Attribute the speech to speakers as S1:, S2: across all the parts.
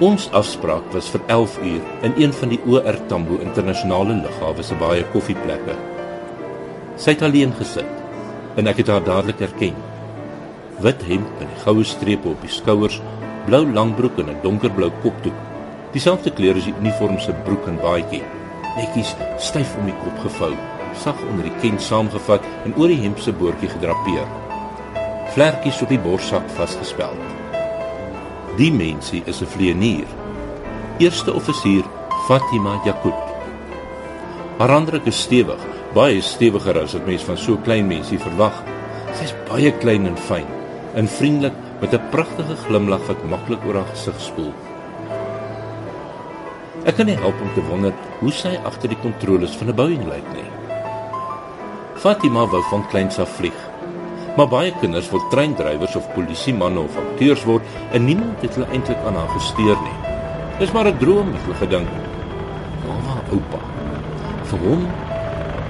S1: Ons afspraak was vir 11 uur in een van die OR Tambo internasionale lughawe se baie koffieplekke. Sy het alleen gesit en ek het haar dadelik herken. Wit hemp met goue strepe op die skouers, blou langbroek en 'n donkerblou kopdoek. Dieselfde kleur as die uniform se broek en baadjie. Netjies styf om die kop gevou, sag onder die ken saamgevat en oor die hemp se boordjie gedrapeer. Vlekkies op die borssak vasgespeld. Die mensie is 'n vleienier. Eerste offisier Fatima Yakut. Haar handdruk is stewig, baie stewiger as wat mense van so klein mensie verwag. Sy's baie klein en fyn, en vriendelik met 'n pragtige glimlag wat maklik oor haar gesig spoel. Ek kan nie help om te wonder hoe sy agter die kontroles van 'n Boeing lyk nie. Fatima wou van kleins af vlieg. Maar baie kinders wil treindrywers of polisiemanne of akteurs word en niemand het hulle eintlik aan haar gesteer nie. Dis maar 'n droom, het hulle gedink. Mamma, oupa. Vir hom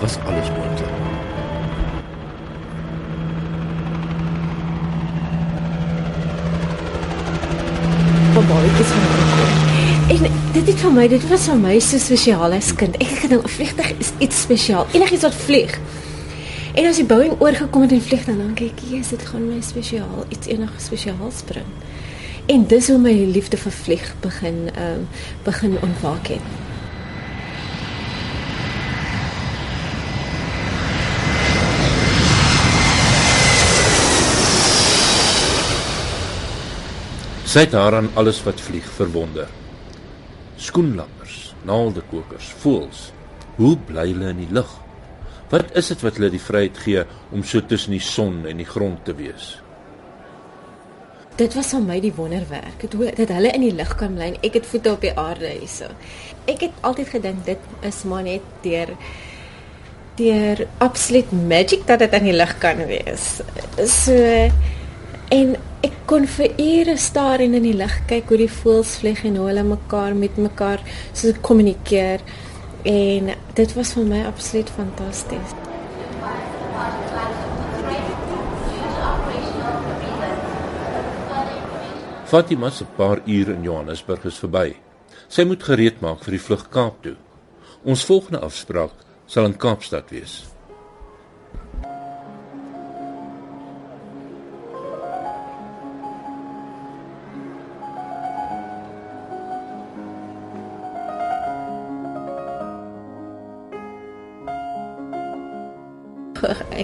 S1: was alles moontlik.
S2: Van baie is van gekom. En dit het vir my, dit was vir my so spesiaal as kind. Ek het gedink 'n vliegtuig is iets spesiaal. Enigiets wat vlieg. En as die Boeing oorgekom het en vlieg dan dink ek, "Jesus, dit gaan my spesiaal, iets enig spesiaals bring." En dis hoe my liefde vir vlieg begin ehm um, begin ontwaak het.
S1: Sy het haar aan alles wat vlieg verwonder. Skoenlappers, naaldekokers, voëls. Hoe bly hulle in die lug? Wat is dit wat hulle die vryheid gee om so tussen die son en die grond te wees?
S2: Dit was vir my die wonderwerk. Dit hoe dat hulle in die lug kan bly en ek het voete op die aarde hierso. Ek het altyd gedink dit is maar net deur deur absolute magic dat dit in die lug kan wees. So en ek kon vir ure staar en in die lug kyk hoe die voëls vlieg en hoe hulle mekaar met mekaar so kommunikeer en dit was vir my absoluut fantasties.
S1: Fatima se paar ure in Johannesburg is verby. Sy moet gereed maak vir die vlug Kaap toe. Ons volgende afspraak sal in Kaapstad wees.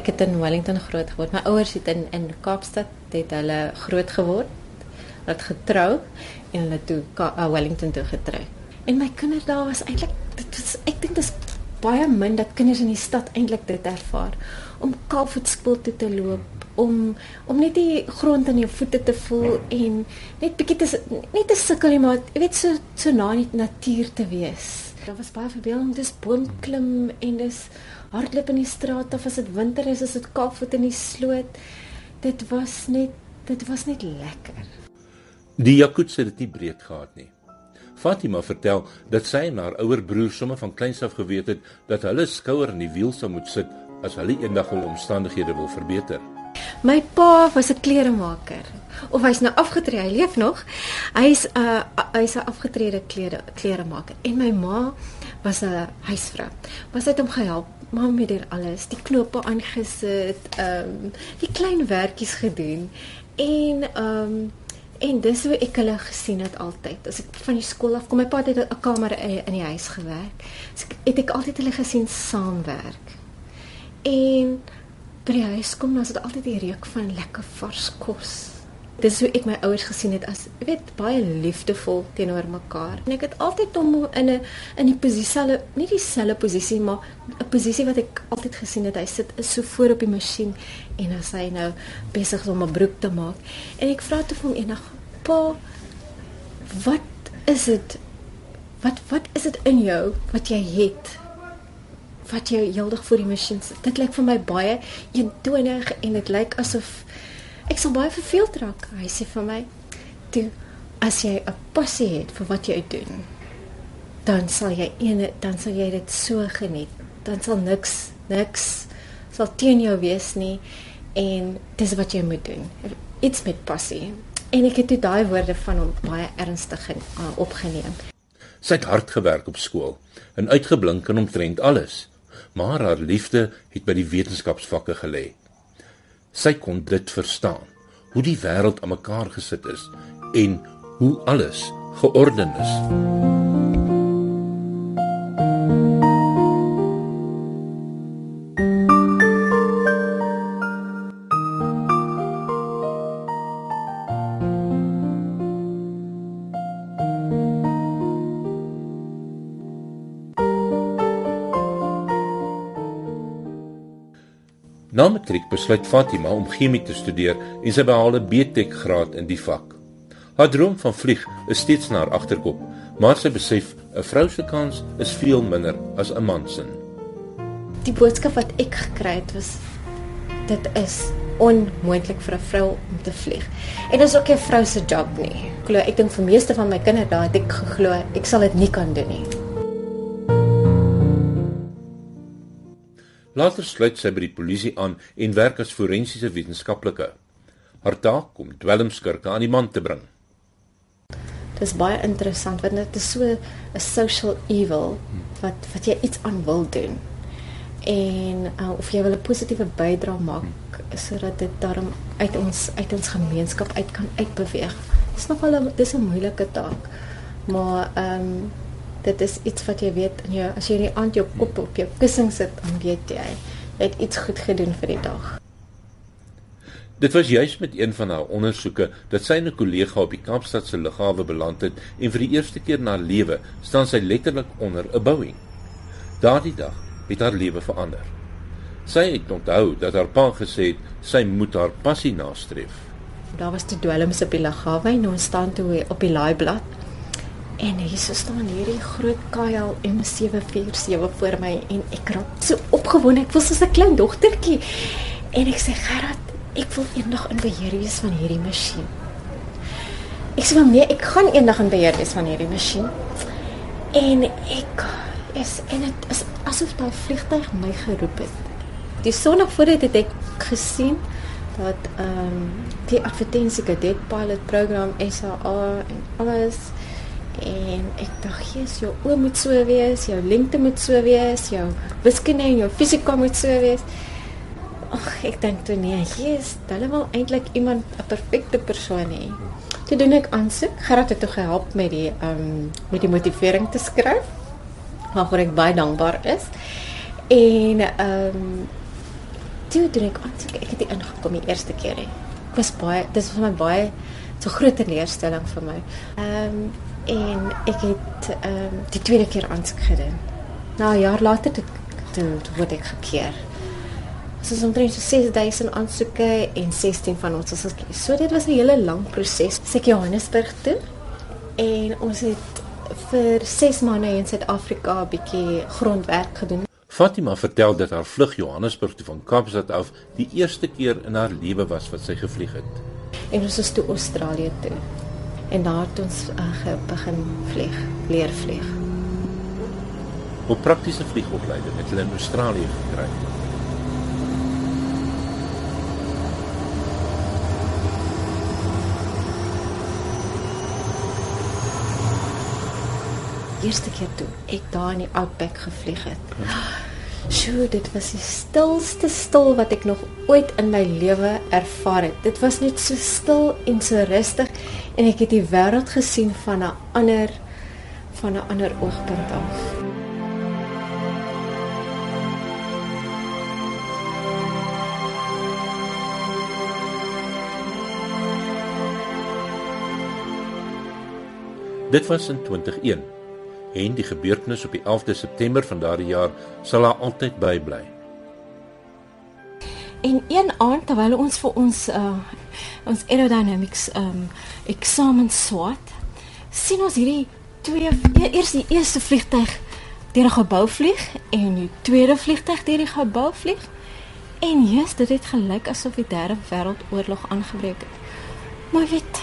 S2: Ek het in Wellington groot geword. My ouers het in in Kaapstad het hulle groot geword. Hulle het getrou en hulle toe uh, Wellington toe getrou. En my kinderdae was eintlik dit was ek dink dis baie min dat kinders in die stad eintlik dit ervaar om Kaapvoetskool toe te loop om om net die grond aan jou voete te voel en net bietjie te net te sukkel maar jy weet so so na die natuur te wees. Daar was baie verbeelding, dis boomklim en dis hardloop in die straat of as dit winter is, is dit kaapvoet in die sloot. Dit was net dit was net lekker.
S1: Die Jakuts het dit nie breed gehad nie. Fatima vertel dat sy en haar ouer broer sommer van kleins af geweet het dat hulle skouer in die wiel sou moet sit as hulle eendag hul omstandighede wil verbeter.
S2: My pa was 'n kleremaker. Of hy's nou afgetree, hy leef nog. Hy's 'n uh, hy's 'n afgetrede klere kleremaker en my ma was 'n huisvrou. Was hy het hom gehelp maar met dit alles, die knope aangesit, ehm um, die klein werkies gedoen en ehm um, en dis hoe ek hulle gesien het altyd. As ek van die skool af kom, my pa het 'n kamer in die huis gewerk. So het ek altyd hulle gesien saamwerk. En by die huis kom, dan is dit altyd die reuk van lekker vars kos. Dis hoe ek my ouers gesien het as jy weet baie liefdevol teenoor mekaar. En ek het altyd hom in 'n in die posisie nie dieselfde posisie maar 'n posisie wat ek altyd gesien het. Hy sit so voor op die masjien en as hy nou besig is om 'n broek te maak. En ek vra toe vir hom eendag pa wat is dit wat wat is dit in jou wat jy het wat jy heeldag voor die masjien sit dit lyk vir my baie eentonig en dit lyk asof ek sal baie verveeld raak. Hy sê vir my, "Toe as jy 'n passie het vir wat jy doen, dan sal jy ene dan sal jy dit so geniet. Dan sal niks niks sal teen jou wees nie en dis wat jy moet doen. Iets met passie. En ek het toe daai woorde van hom baie ernstig uh, opgeneem.
S1: Sy het hard gewerk op skool en uitgeblink in omtrent alles, maar haar liefde het by die wetenskapsvakke gelê. Sy kon dit verstaan, hoe die wêreld aan mekaar gesit is en hoe alles georden is. Na matriek besluit Fatima om chemie te studeer en sy behaal 'n BTech graad in die vak. Haar droom van vlieg is steeds na haar agterkop, maar sy besef 'n vrou se kans is veel minder as 'n man se.
S2: Die boodskap wat ek gekry het was dit is onmoontlik vir 'n vrou om te vlieg. En dit is ook 'n vrou se job nie. Ek glo ek dink vir meeste van my kinders daar het ek geglo ek sal dit nie kan doen nie.
S1: Later sluit sy by die polisie aan en werk as forensiese wetenskaplike. Haar taak om dwelmskurke aan die man te bring.
S2: Dit is baie interessant want dit is so 'n social evil wat wat jy iets aan wil doen. En uh, of jy wil 'n positiewe bydrae maak sodat dit daarom uit ons uit ons gemeenskap uit kan uitbeweeg. Dit is nogal 'n dis 'n moeilike taak. Maar ehm um, dit is iets wat jy weet in jou as jy in die aand jou kop op jou kussing sit, dan weet jy jy het iets goed gedoen vir die dag.
S1: Dit was juis met een van haar ondersoeke dat sy 'n kollega op die Kaapstad se lughawe beland het en vir die eerste keer in haar lewe staan sy letterlik onder 'n Boeing. Daardie dag het haar lewe verander. Sy het onthou dat haar pa gesê het sy moet haar passie nastreef.
S2: Daar was te dwelms op die lughawe en ons staan toe op die laaiblad En hier staan hierdie groot KL M747 voor my en ek raak so opgewonde. Ek voel soos 'n klein dogtertjie. En ek sê Gerard, ek wil eendag in beheer wees van hierdie masjien. Ek sê maar nee, ek gaan eendag in beheer wees van hierdie masjien. En ek is en dit is asof daai vliegtyg my geroep het. Die sonnig voor dit het ek gesien dat ehm um, die advertensie cadet pilot program SAA en alles En ek dink, "Jesus, jou oë moet so wees, jou lengte moet so wees, jou wiskunde en jou fisika moet so wees." Ag, ek dink toe nee, Jesus, hulle wil eintlik iemand 'n perfekte persoon hê. Toe doen ek aansoek. Gerard het toe gehelp met die ehm um, met die motivering te skryf. Waarvoor ek baie dankbaar is. En ehm um, toe doen ek aansoek. Ek het die ingekom die eerste keer hè. Was baie dis vir my baie so groot teleurstelling vir my. Ehm um, en ek het ehm um, die tweede keer aansoek gedoen. Na 'n jaar later het toe word ek gekeer. Ons het omtrent so 6000 aansoeke en 16 van ons was gekies. So dit was 'n hele lang proses. Ek Johannesburg toe en ons het vir 6 maande in Suid-Afrika 'n bietjie grondwerk gedoen.
S1: Fatima vertel dat haar vlug Johannesburg toe van Kaapstad af die eerste keer in haar lewe was wat sy gevlieg het.
S2: En ons is toe Australië toe en daar het ons uh, begin vlieg, leer vlieg.
S1: Op praktiese vliegopleiding het hulle in Australië gekry.
S2: Eerste keer toe ek daar in die Outback gevlieg het. Sjoe, dit was die stilste stil wat ek nog ooit in my lewe ervaar het. Dit was net so stil en so rustig en ek het die wêreld gesien van 'n ander van 'n ander oogpunt af.
S1: Dit was in 2001 en die gebeurtenis op die 11de September van daardie jaar sal haar altyd bybly.
S2: En een aand terwyl ons vir ons uh ons aerodynamics um eksamen swaat, sien ons hierdie twee e-, eers die eerste vliegtyg deur 'n gebou vlieg en die tweede vliegtyg deur die gebou vlieg. En jy's dit het gelyk asof die derde wêreldoorlog aangebreek het. Maar weet,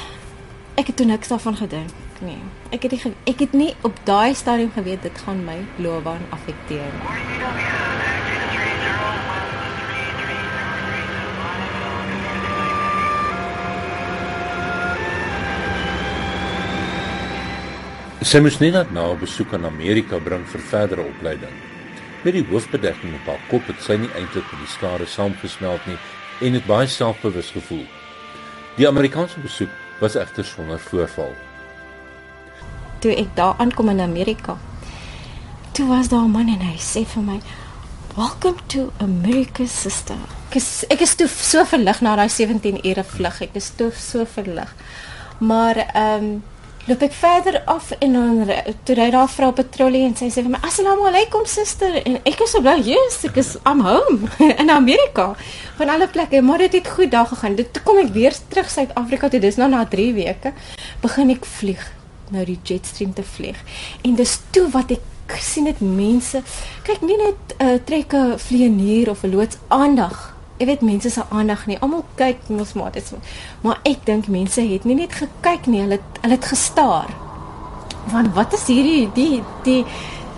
S2: ek het toe niks daarvan gedink ek nie. Ek het nie ek het nie op daai stadium geweet dit gaan my loopbaan afekteer nie.
S1: Sy moes Nina na 'n besoek aan Amerika bring vir verdere opleiding. Met die hoofbedekking op haar kop het sy nie eintlik met die skare saamgesmelt nie en het baie selfbewus gevoel. Die Amerikaanse besoek was egter sonder voorval.
S2: Toe ek daar aankom in Amerika, toe was daar 'n man en hy sê vir my, "Welcome to America, sister." Ek is, ek is toe so verlig na daai 17 ure vlug. Ek is toe so verlig. Maar ehm um, loop ek verder af en dan toe ry daar 'n vrou op 'n trolley en sy sê vir my assalamu alaykum suster en ek is so bly yes ek is I'm home in Amerika van alle plekke maar dit het goed daar gegaan dit kom ek weer terug Suid-Afrika toe dis nou na 3 weke begin ek vlieg nou die jetstream te vlieg en dis toe wat ek sien dit mense kyk nie net 'n uh, trekke vlieënier of 'n loods aandag Ek weet mense se aandag nie. Almal kyk mos maar dit. Maar ek dink mense het nie net gekyk nie, hulle hulle het gestaar. Want wat is hierdie die die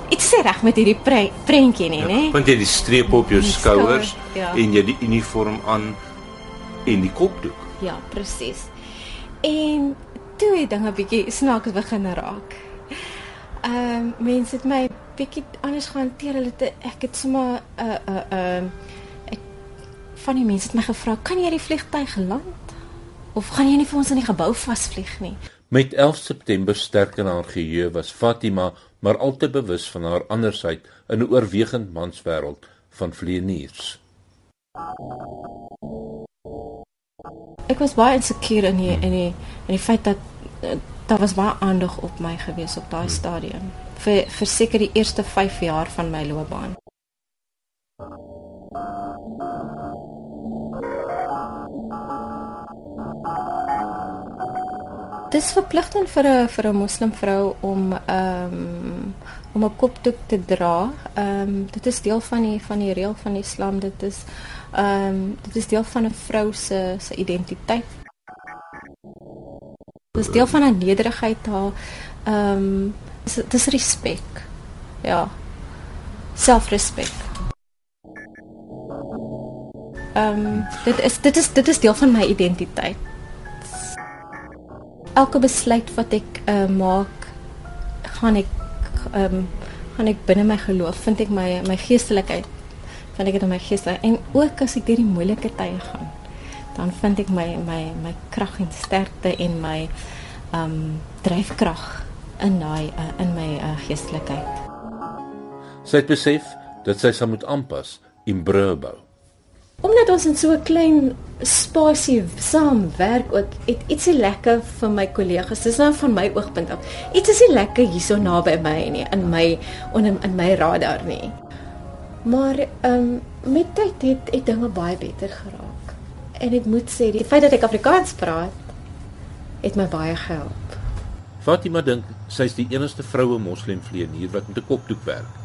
S2: iets sê reg met hierdie pre, prentjie nie, ja, nê?
S1: Want jy die streep op jou skouers ja. en jy die uniform aan en die kopdoek.
S2: Ja, presies. En toe het dinge bietjie snaaks begin raak. Ehm um, mense het my bietjie anders gehanteer. Hulle het ek het sommer 'n uh, 'n uh, 'n uh, van die mense het my gevra, "Kan jy die vliegtyg land? Of gaan jy nie vir ons in die gebou vasvlieg nie?"
S1: Met 11 September sterk in haar geheue was Fatima maar altyd bewus van haar andersheid in 'n oorwegend manswêreld van vleieniers.
S2: Ek was baie insecure in die, in die in die feit dat eh, daar was baie aandag op my gewees op daai stadium vir vir seker die eerste 5 jaar van my loopbaan. dis verpligtend vir 'n vir 'n moslimvrou om ehm um, om 'n kopdoek te dra. Ehm um, dit is deel van die van die reël van die Islam. Dit is ehm um, dit is deel van 'n vrou se se identiteit. Dit is deel van 'n nederigheid haar ehm um, dit is respek. Ja. Selfrespek. Ehm um, dit is dit is dit is deel van my identiteit elke besluit wat ek uh, maak gaan ek ehm um, gaan ek binne my geloof vind ek my my geestelikheid vind ek dit in my gees en ook as ek deur die moeilike tye gaan dan vind ek my my my krag en sterkte en my ehm um, dryfkrag in daai uh, in my uh, geestelikheid
S1: sy het besef dat sy sal moet aanpas in Brabo
S2: Omdat ons in so 'n klein spasie saam werk, het ietsie lekker vir my kollegas. Dis nou van my oogpunt af. Iets is nie lekker hierso naby my nie, in my on in, in my radar nie. Maar ehm um, met tyd het het dinge baie beter geraak. En ek moet sê, die feit dat ek Afrikaans praat, het my baie gehelp.
S1: Fatima dink sy is die enigste vroue moslim vleienier wat met 'n kopdoek werk.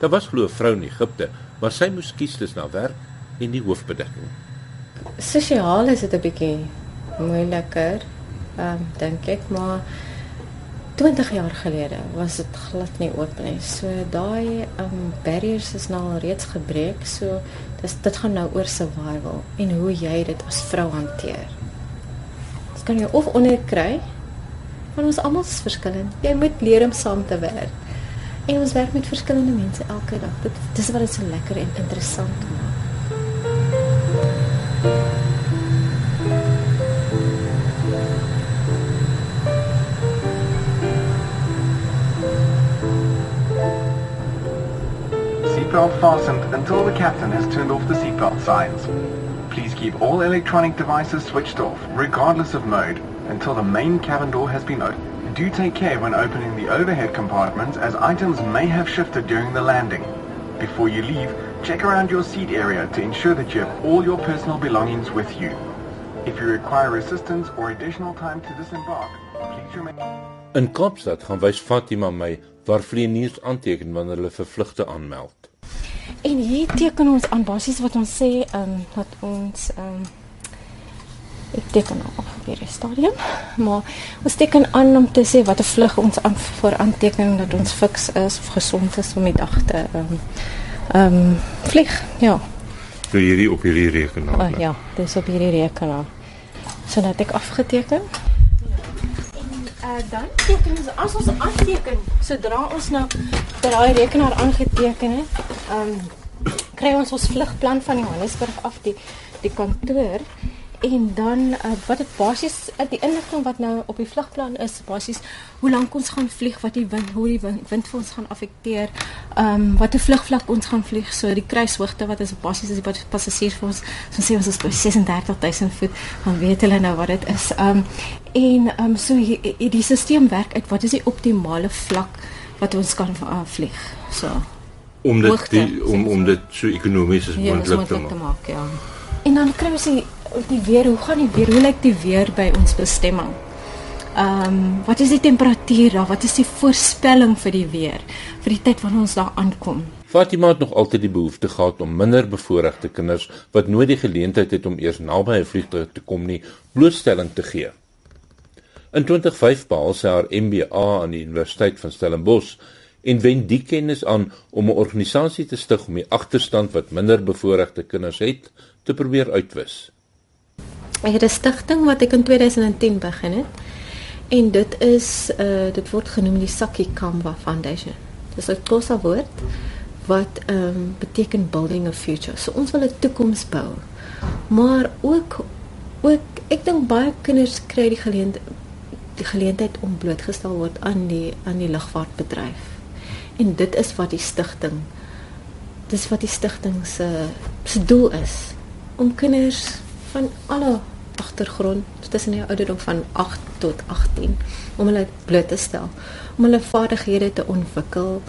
S1: Daar was glo 'n vrou in Egipte, maar sy moes kies tussen haar werk en die hoofbedekking.
S2: Sosiaal is dit 'n bietjie moeiliker, ehm um, dink ek, maar 20 jaar gelede was dit glad nie oop nie. So daai um, barriers is nou al reeds gebreek. So dis dit gaan nou oor survival en hoe jy dit as vrou hanteer. Dit kan jy of onderkry want ons almal is verskillend. Jy moet leer om saam te werk. En ons werk met verskillende mense elke dag. Dit dis wat dit so lekker en interessant maak.
S3: Seatbelt fastened until the captain has turned off the seatbelt signs. Please keep all electronic devices switched off, regardless of mode, until the main cabin door has been opened. Do take care when opening the overhead compartments as items may have shifted during the landing. Before you leave, check around your seat area to ensure that you have all your personal belongings with you. If you require assistance or additional time to disembark, please remain...
S1: In Kaapstad gaan wys Fatima my waar vlieëniers aanteken wanneer hulle vir vlugte aanmeld.
S2: En hier teken ons aan basies wat ons sê, ehm um, dat ons ehm um, ek teken nou op weer die stadium, maar ons teken aan om te sê wat 'n vlug ons aan vir aantekening dat ons fiks is of gesond is om die dag te ehm um, ehm um, vlieg. Ja.
S1: So hierdie op hierdie rekenaar.
S2: Oh, ja, dis op hierdie rekenaar. So dat ek afgeteken. Uh dan teken ons as ons aanteken, sodra ons nou daai rekenaar aangeteken het, ehm um, kry ons ons vlugplan van Johannesburg af die die kantoor. En dan uh, wat dit basies uh, die inligting wat nou op die vlugplan is basies hoe lank ons gaan vlieg wat die wind hoe die wind, wind vir ons gaan affekteer ehm um, wat 'n vlugvlak ons gaan vlieg. So die kruishoogte wat is basies as die passasiers vir ons so sê ons is by 36000 voet dan weet hulle nou wat dit is. Ehm um, en ehm um, so die, die stelsel werk uit wat is die optimale vlak wat ons kan uh, vlieg? So
S1: om dit die, om om dit so ekonomies as
S2: ja,
S1: moontlik
S2: te, te maak ja en dan kry ons die die weer, hoe gaan die weer? Hoe lyk die weer by ons bestemming? Ehm, um, wat is die temperatuur daar? Wat is die voorspelling vir die weer vir die tyd wanneer ons daar aankom?
S1: Fatima het nog altyd die behoefte gehad om minder bevoorregte kinders wat nooit die geleentheid het om eers naby 'n vliegtuig te kom nie, blootstelling te gee. In 2005 behaal sy haar MBA aan die Universiteit van Stellenbosch en wend die kennis aan om 'n organisasie te stig om die agterstand wat minder bevoorregte kinders het te probeer uitwis.
S2: Ek het 'n stigting wat ek in 2010 begin het. En dit is uh dit word genoem die Saki Kamba Foundation. Dit is 'n Xhosa woord wat ehm um, beteken building a future. So ons wil 'n toekoms bou. Maar ook ook ek dink baie kinders kry die geleentheid die geleentheid om blootgestel word aan die aan die lugvaartbedryf. En dit is wat die stigting dis wat die stigting se se doel is. Om kinders van alle agtergrond tussen die ouderdom van 8 tot 18 om hulle bloot te stel om hulle vaardighede te ontwikkel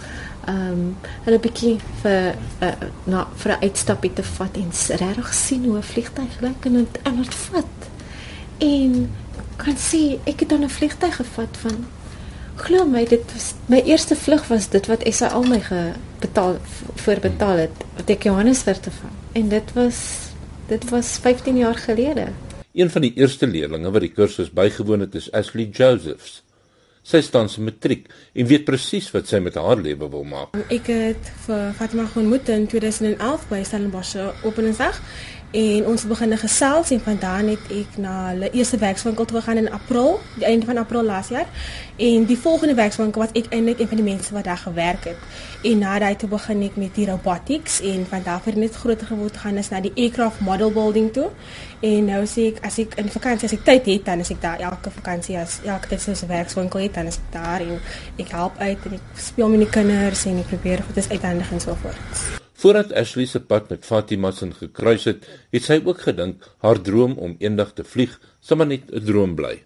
S2: ehm um, hulle bietjie vir uh, na vir 'n uitstappie te vat en regtig sien hoe 'n vliegtyg lyk en dit en dit vat. En kan sien ek het dan 'n vliegtyg gevat van glo my dit was my eerste vlug was dit wat SA al my betaal voorbetaal het wat ek Johannesburg te van en dit was dit was 15 jaar gelede
S1: Een van die eerste leerdlinge wat die kursus bygewoon het, is Ashley Josephs. Sy staan se matriek en weet presies wat sy met haar lewe wil maak.
S4: Ek het vir Fatima ontmoet in 2011 by Stellenbosch Openingsdag en ons begin gesels en van daar net ek na hulle eerste werkswinkel toe gegaan in April, die einde van April laas jaar. En die volgende werkswinkel was ek eintlik een van die mense wat daar gewerk het. En na daai toe begin ek met die robotics en van daar af net groter geword gaan is na die aircraft model building toe. En nou sê ek as ek in vakansie as ek tyd het, dan is ek daar elke vakansie as elke tyd soos 'n werkswinkel het, dan is ek daar en ek help uit en ek speel met die kinders en ek probeer goedes uithandig en so voort.
S1: Voordat Ashley se pad met Fatima se gekruis het, het sy ook gedink haar droom om eendag te vlieg sou maar net 'n droom bly.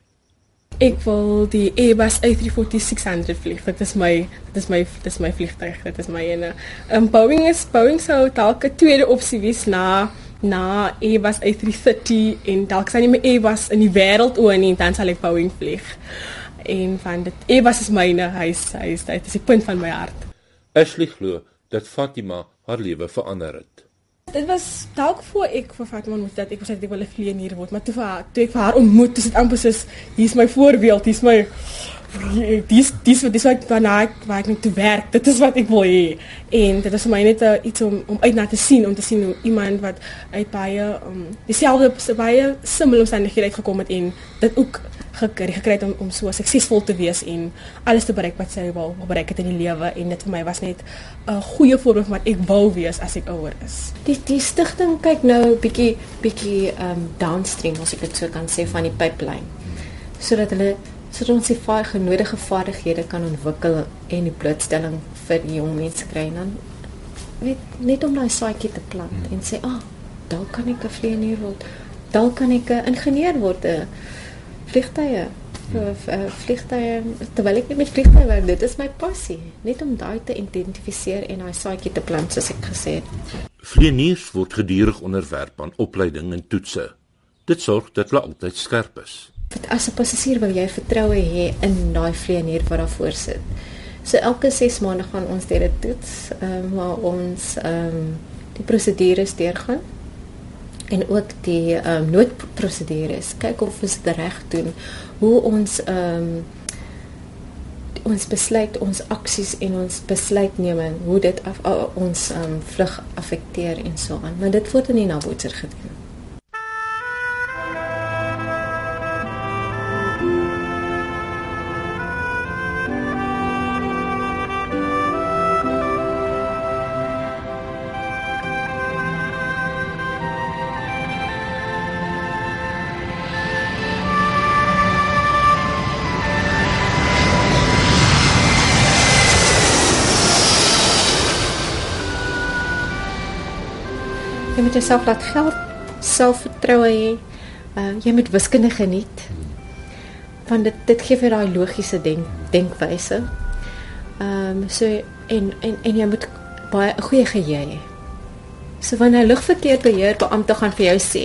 S4: Ek wil die Airbus A340-600 vlieg. Dit is my dit is my dit is my vliegtuig. Dit is my ene. Um Boeing is Boeing sou dalk 'n tweede opsie wees na na Airbus A330 en dalk sien jy my Airbus in die wêreld oor en dan sal ek Boeing vlieg. En van dit Airbus is myne huis. Hy is dit is die punt van my hart.
S1: Ashley glo dat Fatima haar lewe verander het.
S4: Dit was dalk voor ek vir Fatima moet dat ek was ek wil 'n vlieënier word, maar toe vir toe ek vir haar ontmoet, dis dit amper soos hier's my voorbeeld, hier's my dis dis dis wat waarna ek waar ek net te werk. Dit is wat ek wil hê. En dit is vir my net uh, iets om om uit na te sien, om te sien hoe iemand wat uit baie um dieselfde baie similar omstandighede uitgekom het en dit ook gekry gekry het om om so suksesvol te wees en alles te bereik wat sy wil bereik het in die lewe en dit vir my was net 'n goeie voorbeeld van wat ek wou wees as ek ouer is.
S2: Die die stigting kyk nou bietjie bietjie um downstream as ek dit so kan sê van die pipeline. Sodat hulle sodat ons die vaar genodige vaardighede kan ontwikkel en die blootstelling vir die jong mense kry. Dan weet net om daai saadjie te plant hmm. en sê ag oh, dalk kan ek 'n vlieënier word. Dalk kan ek 'n ingenieur word 'n vliegtye hmm. vliegtye terwyl ek met vliegtye werk dit is my passie. Net om daai te identifiseer en daai saadjie te plant soos ek gesê het.
S1: Vlieëniers word gedurig onderwerp aan opleiding en toetse. Dit sorg dat hulle altyd skerp is
S2: As 'n passasier wil jy vertroue hê in daai vlieënier wat daar voor sit. So elke 6 maande gaan ons dit toets, ehm um, waar ons ehm um, die prosedures deurgaan en ook die ehm um, noodprosedures. Kyk of ons dit reg doen. Hoe ons ehm um, ons besluit ons aksies en ons besluitneming hoe dit af, uh, ons um, vlug affekteer en so aan maar dit word in die nabootser gedoen Jy moet jouself laat geld, selfvertroue hê. Uh jy moet wiskunde geniet. Want dit dit gee vir daai logiese denk denkwyse. Ehm um, so en en en jy moet baie 'n goeie geheue hê. So wanneer 'n lugverkeerbeheer beampte gaan vir jou sê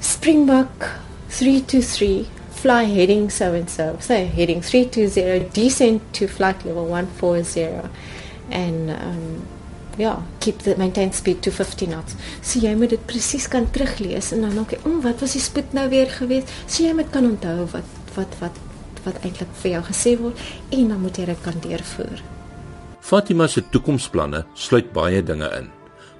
S2: Springbok 323 fly heading so and so. Say heading 320 descent to flight level 140 and um ja, keep the maintain speed to 50 knots. So jy moet dit presies kan teruglees en dan dink jy, "O, oh, wat was die spoed nou weer geweest?" So jy moet kan onthou wat wat wat wat eintlik vir jou gesê word en dan moet jy dit kan deurvoer.
S1: Fatima se toekomsplanne sluit baie dinge in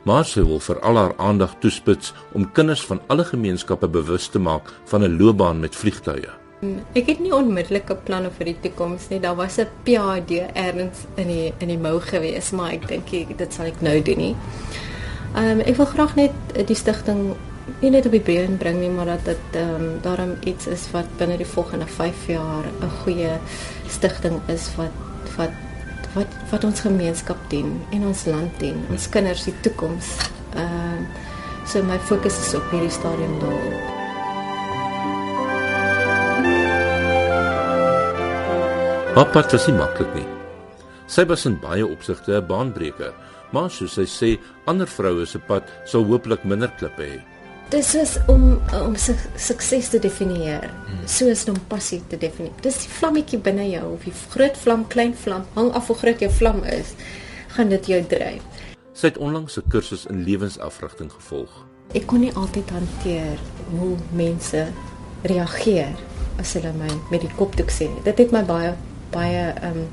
S1: maar sy wil vir al haar aandag toespits om kinders van alle gemeenskappe bewus te maak van 'n loopbaan met vliegtuie.
S2: Ek het nie onmiddellike planne vir die toekoms nie. Daar was 'n PhD erns in die in die mou gewees, maar ek dink dit sal ek nou doen nie. Ehm um, ek wil graag net die stigting nie net op die brein bring nie, maar dat dit ehm um, daarom iets is wat binne die volgende 5 jaar 'n goeie stigting is wat wat wat wat ons gemeenskap dien en ons land dien, ons kinders se toekoms. Ehm uh, so my fokus is op hierdie stadium daarop.
S1: Papa het dit maklik nie. Sy was in baie opsigte 'n baanbreker, maar soos sy sê, ander vroue se pad sou hopelik minder klippe hê.
S2: Dis is om om su sukses te definieer, hmm. soos om passie te definieer. Dis die vlammetjie binne jou of die groot vlam, klein vlam, hang af hoe groot jou vlam is, gaan dit jou dryf.
S1: Sy het onlangs 'n kursus in lewensafrigting gevolg.
S2: Ek kon nie altyd hanteer hoe mense reageer as hulle my met die kopdoek sien. Dit het my baie baie ehm um,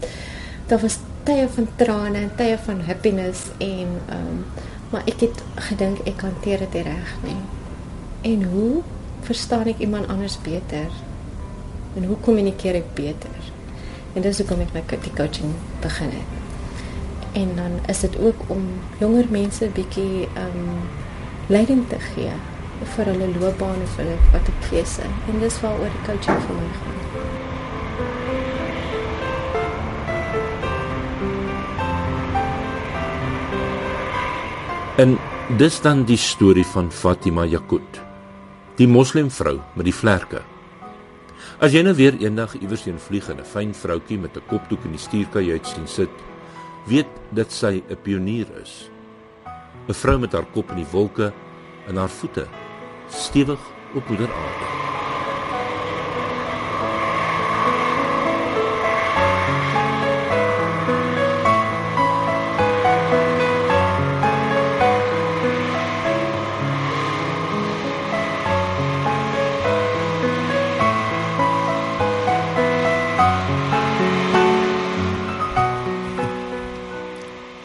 S2: daar was tye van trane en tye van happiness en ehm um, maar ek het gedink ek hanteer dit reg nie. En hoe verstaan ek iemand anders beter? En hoe kommunikeer ek beter? En dis hoekom ek my coaching begin het. En dan is dit ook om jonger mense bietjie ehm um, leiding te gee vir hulle loopbaan of hulle wat 'n keuse. En dis waaroor die coaching vir my gaan.
S1: En dis dan die storie van Fatima Yakut die moslimvrou met die vlerke. As jy nou weer eendag iewers heen vlieg en 'n fyn vroutjie met 'n kopdoek in die stuurkajuit sien sit, weet dit sy 'n pionier is. 'n Vrou met haar kop in die wolke en haar voete stewig op moeder aarde.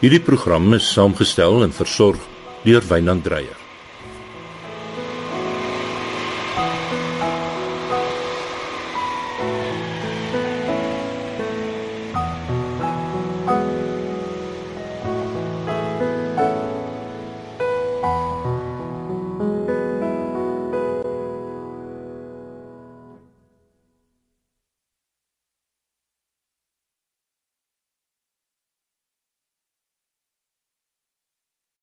S1: Hierdie program is saamgestel en versorg deur Wynand Dreyer.